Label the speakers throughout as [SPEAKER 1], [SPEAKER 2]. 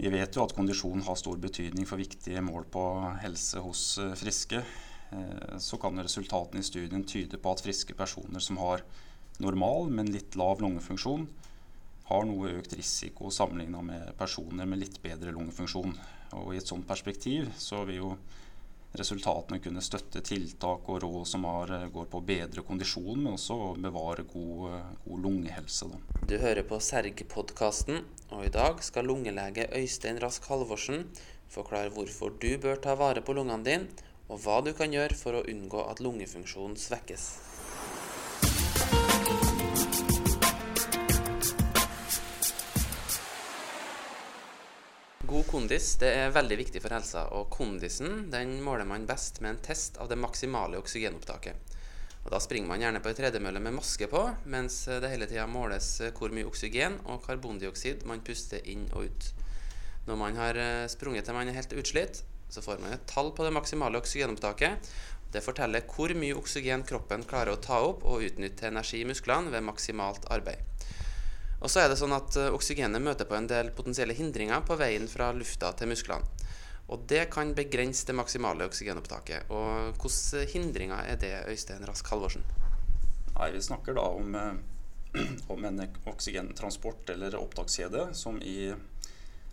[SPEAKER 1] Vi vet jo at kondisjon har stor betydning for viktige mål på helse hos eh, friske. Eh, så kan resultatene i studien tyde på at friske personer som har normal, men litt lav lungefunksjon, har noe økt risiko sammenlignet med personer med litt bedre lungefunksjon. Og I et sånt perspektiv så vil jo resultatene kunne støtte tiltak og råd som har, eh, går på å bedre kondisjon, men også å bevare god, eh, god lungehelse. Da.
[SPEAKER 2] Du hører på Serg-podkasten, og i dag skal lungelege Øystein Rask Halvorsen forklare hvorfor du bør ta vare på lungene dine, og hva du kan gjøre for å unngå at lungefunksjonen svekkes. God kondis det er veldig viktig for helsa, og kondisen den måler man best med en test av det maksimale oksygenopptaket. Og Da springer man gjerne på ei tredemølle med maske på, mens det hele tida måles hvor mye oksygen og karbondioksid man puster inn og ut. Når man har eh, sprunget til man er helt utslitt, så får man et tall på det maksimale oksygenopptaket. Det forteller hvor mye oksygen kroppen klarer å ta opp og utnytte energi i musklene ved maksimalt arbeid. Og så er det sånn at eh, oksygenet møter på en del potensielle hindringer på veien fra lufta til musklene. Og det kan begrense det maksimale oksygenopptaket. Og hvilke hindringer er det, Øystein Rask Halvorsen?
[SPEAKER 1] Nei, Vi snakker da om, eh, om en oksygentransport eller opptakskjede som i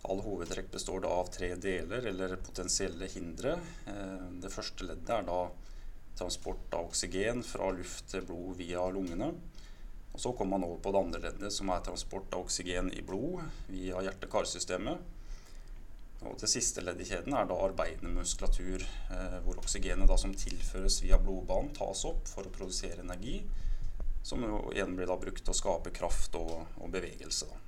[SPEAKER 1] all hovedtrekk består da av tre deler eller potensielle hindre. Eh, det første leddet er da transport av oksygen fra luft til blod via lungene. Og Så kommer man over på det andre leddet, som er transport av oksygen i blod via hjerte-karsystemet. Og Det siste leddet i kjeden er da arbeidende muskulatur, eh, hvor oksygenet da som tilføres via blodbanen, tas opp for å produsere energi, som igjen blir da brukt til å skape kraft og, og bevegelse. Da.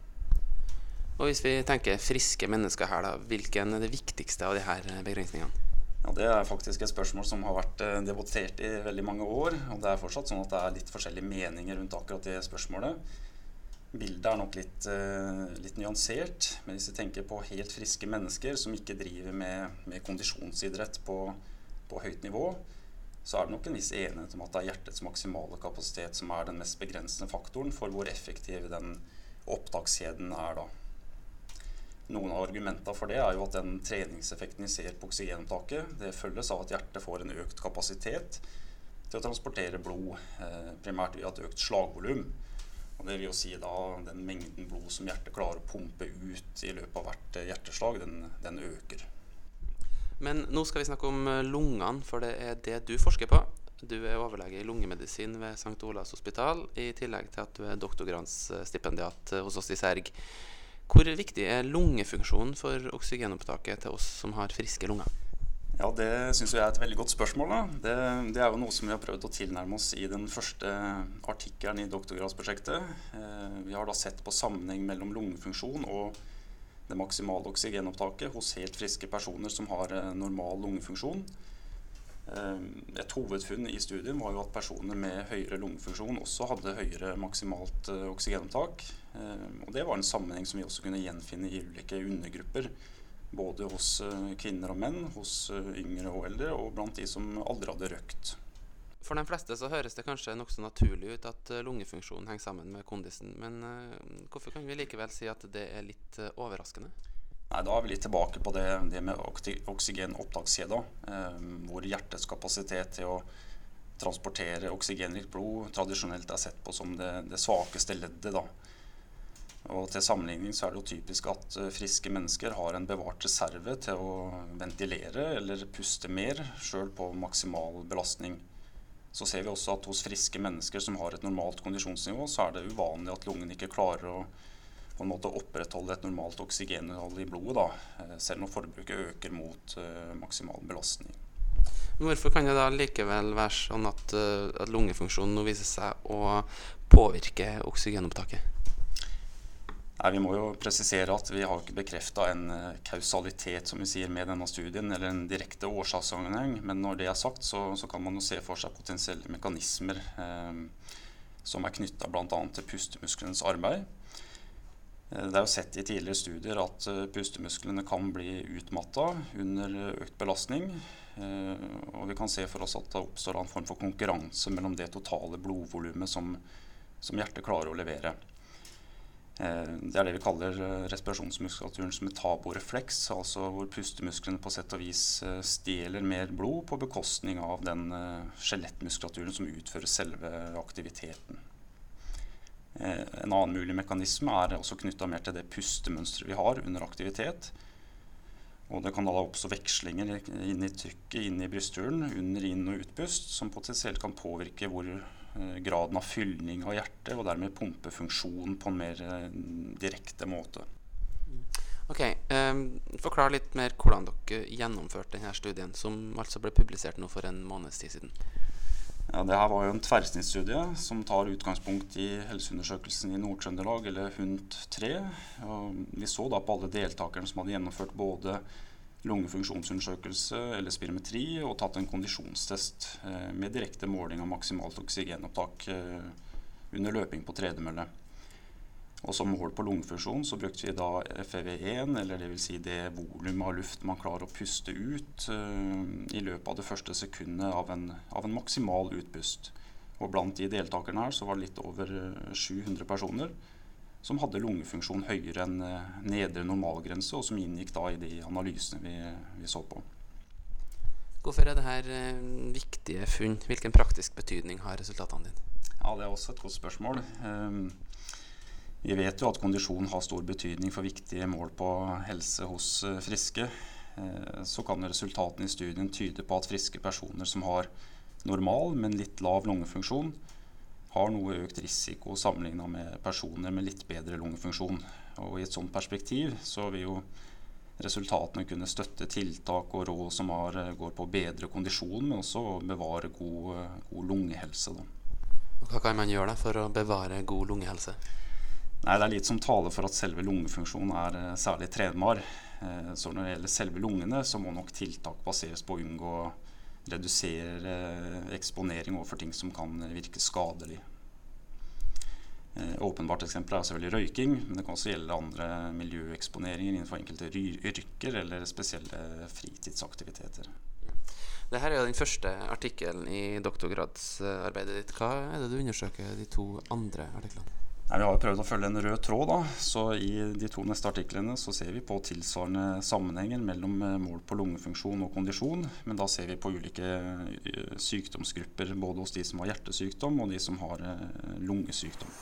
[SPEAKER 2] Og Hvis vi tenker friske mennesker her, da, hvilken er det viktigste av de her begrensningene?
[SPEAKER 1] Ja, Det er faktisk et spørsmål som har vært eh, debattert i veldig mange år. Og det er fortsatt sånn at det er litt forskjellige meninger rundt akkurat det spørsmålet. Bildet er nok litt, uh, litt nyansert. Men hvis vi tenker på helt friske mennesker som ikke driver med, med kondisjonsidrett på, på, høyt nivå, så er det nok en viss enighet om at det er hjertets maksimale kapasitet som er den mest begrensende faktoren for hvor effektiv den opptakskjeden er da. Noen av argumentene for det er jo at den treningseffekten vi ser på oksygenopptaket, følges av at hjertet får en økt kapasitet til å transportere blod, eh, primært via et økt slagvolum. Og det vil jo si da den mengden blod som hjertet klarer å pumpe ut i løpet av hvert eh, hjerteslag, den, den øker.
[SPEAKER 2] Men nå skal vi snakke om eh, lungene, for det er det du forsker på. Du er overlege i lungemedisin ved St. Olavs hospital, i tillegg til at du er doktorgradsstipendiat hos oss i Serg. Hvor viktig er lungefunksjonen for oksygenopptaket til oss som har friske lunger?
[SPEAKER 1] Ja, Det syns jeg er et veldig godt spørsmål. Det, det, er jo noe som vi har prøvd å tilnærme oss i den første artikkelen i doktorgradsprosjektet. Eh, vi har da sett på sammenheng mellom lungefunksjon og det maksimale oksygenopptaket hos helt friske personer som har eh, normal lungefunksjon. Eh, et hovedfunn i studien var jo at personer med høyere lungefunksjon også hadde høyere maksimalt oksygenopptak. Eh, og Det var en sammenheng som vi også kunne gjenfinne i ulike undergrupper. Både hos eh, kvinner og menn, hos eh, yngre og eldre, og blant de som aldri hadde røkt.
[SPEAKER 2] For de fleste så høres det kanskje nokså naturlig ut at lungefunksjonen henger sammen med kondisen. Men hvorfor kan vi likevel si at det er litt overraskende?
[SPEAKER 1] Nei, Da er vi litt tilbake på det, det med oksygenopptakskjeda, eh, hvor hjertets kapasitet til å transportere oksygenrikt blod tradisjonelt er sett på som det, det svakeste leddet. da. Og til sammenligning så er det jo typisk at eh, friske mennesker har en bevart reserve til å ventilere eller puste mer, sjøl på maksimal belastning. Så ser vi også at hos friske mennesker som har et normalt kondisjonsnivå, så er det uvanlig at lungen ikke klarer å på en måte opprettholde et normalt oksygeninnhold i blodet, da, eh, selv når forbruket øker mot uh, maksimal belastning.
[SPEAKER 2] Hvorfor kan det da likevel være sånn at, uh, at lungefunksjonen nå viser seg å påvirke oksygenopptaket?
[SPEAKER 1] Nei, Vi må jo presisere at vi har ikke bekrefta en kausalitet som vi sier, med denne studien, eller en direkte årsakssammenheng. Men når det er sagt, så, så, kan man jo se for seg potensielle mekanismer eh, som er knytta bl.a. til pustemuskelens arbeid. Eh, det er jo sett i tidligere studier at uh, pustemusklene kan bli utmatta under økt belastning. Og vi kan se for oss at det oppstår en form for konkurranse mellom det totale blodvolumet som, som hjertet klarer å levere. Det er det vi kaller respirasjonsmuskulaturens metaborefleks, altså hvor pustemusklene på sett og vis stjeler mer blod på bekostning av den skjelettmuskulaturen som utfører selve aktiviteten. En annen mulig mekanisme er også knytta mer til det pustemønsteret vi har under aktivitet. Og det kan da oppstå vekslinger inn i trykket inn i brysthulen under inn- og utpust, som potensielt kan påvirke hvor eh, graden av fylning av hjertet, og dermed pumpefunksjonen på en mer eh, direkte måte.
[SPEAKER 2] Ok, um, Forklar litt mer hvordan dere gjennomførte denne studien, som altså ble publisert nå for en måneds tid siden.
[SPEAKER 1] Ja, det her var jo en tverrsnittsstudie som tar utgangspunkt i helseundersøkelsen i Nord-Trøndelag, eller HUNT3. Og vi så da på alle deltakerne som hadde gjennomført både lungefunksjonsundersøkelse eller spirometri og tatt en kondisjonstest eh, med direkte måling av maksimalt oksygenopptak eh, under løping på tredemølle. Og som mål på lungefunksjon så brukte vi da FEV1, eller dvs. Si det volumet av luft man klarer å puste ut uh, i løpet av det første sekundet av en, av en, maksimal utpust. Og blant de deltakerne her så var det litt over 700 eh, personer som hadde lungefunksjon høyere enn uh, nedre normalgrense, og som inngikk da i de analysene vi, vi så på.
[SPEAKER 2] Hvorfor er dette viktige funn? Hvilken praktisk betydning har resultatene dine?
[SPEAKER 1] Ja, Det er også et godt spørsmål. Um, vi vet jo at kondisjon har stor betydning for viktige mål på helse hos eh, friske. Eh, så kan resultatene i studien tyde på at friske personer som har normal, men litt lav lungefunksjon, har noe økt risiko sammenligna med personer med litt bedre lungefunksjon. Og I et sånt perspektiv så vil jo resultatene kunne støtte tiltak og råd som har, eh, går på å bedre kondisjon, men også å bevare god, god lungehelse. Da.
[SPEAKER 2] Hva kan man gjøre for å bevare god lungehelse?
[SPEAKER 1] Nei, Det er litt som taler for at selve lungefunksjonen er uh, særlig trenbar. Uh, så når det gjelder selve lungene, så må nok tiltak baseres på å unngå å redusere uh, eksponering overfor ting som kan virke skadelig. Åpenbart eksempel er selvfølgelig røyking, men det kan også gjelde andre miljøeksponeringer innenfor enkelte yrker eller spesielle fritidsaktiviteter.
[SPEAKER 2] Dette er jo den første artikkelen i doktorgradsarbeidet ditt. Hva er det du undersøker de to andre artiklene?
[SPEAKER 1] Nei, vi har jo prøvd å følge en rød tråd. da, så I de to neste artiklene så ser vi på tilsvarende sammenhenger mellom eh, mål på lungefunksjon og kondisjon. Men da ser vi på ulike eh, sykdomsgrupper, både hos de som har hjertesykdom og de som har eh, lungesykdom.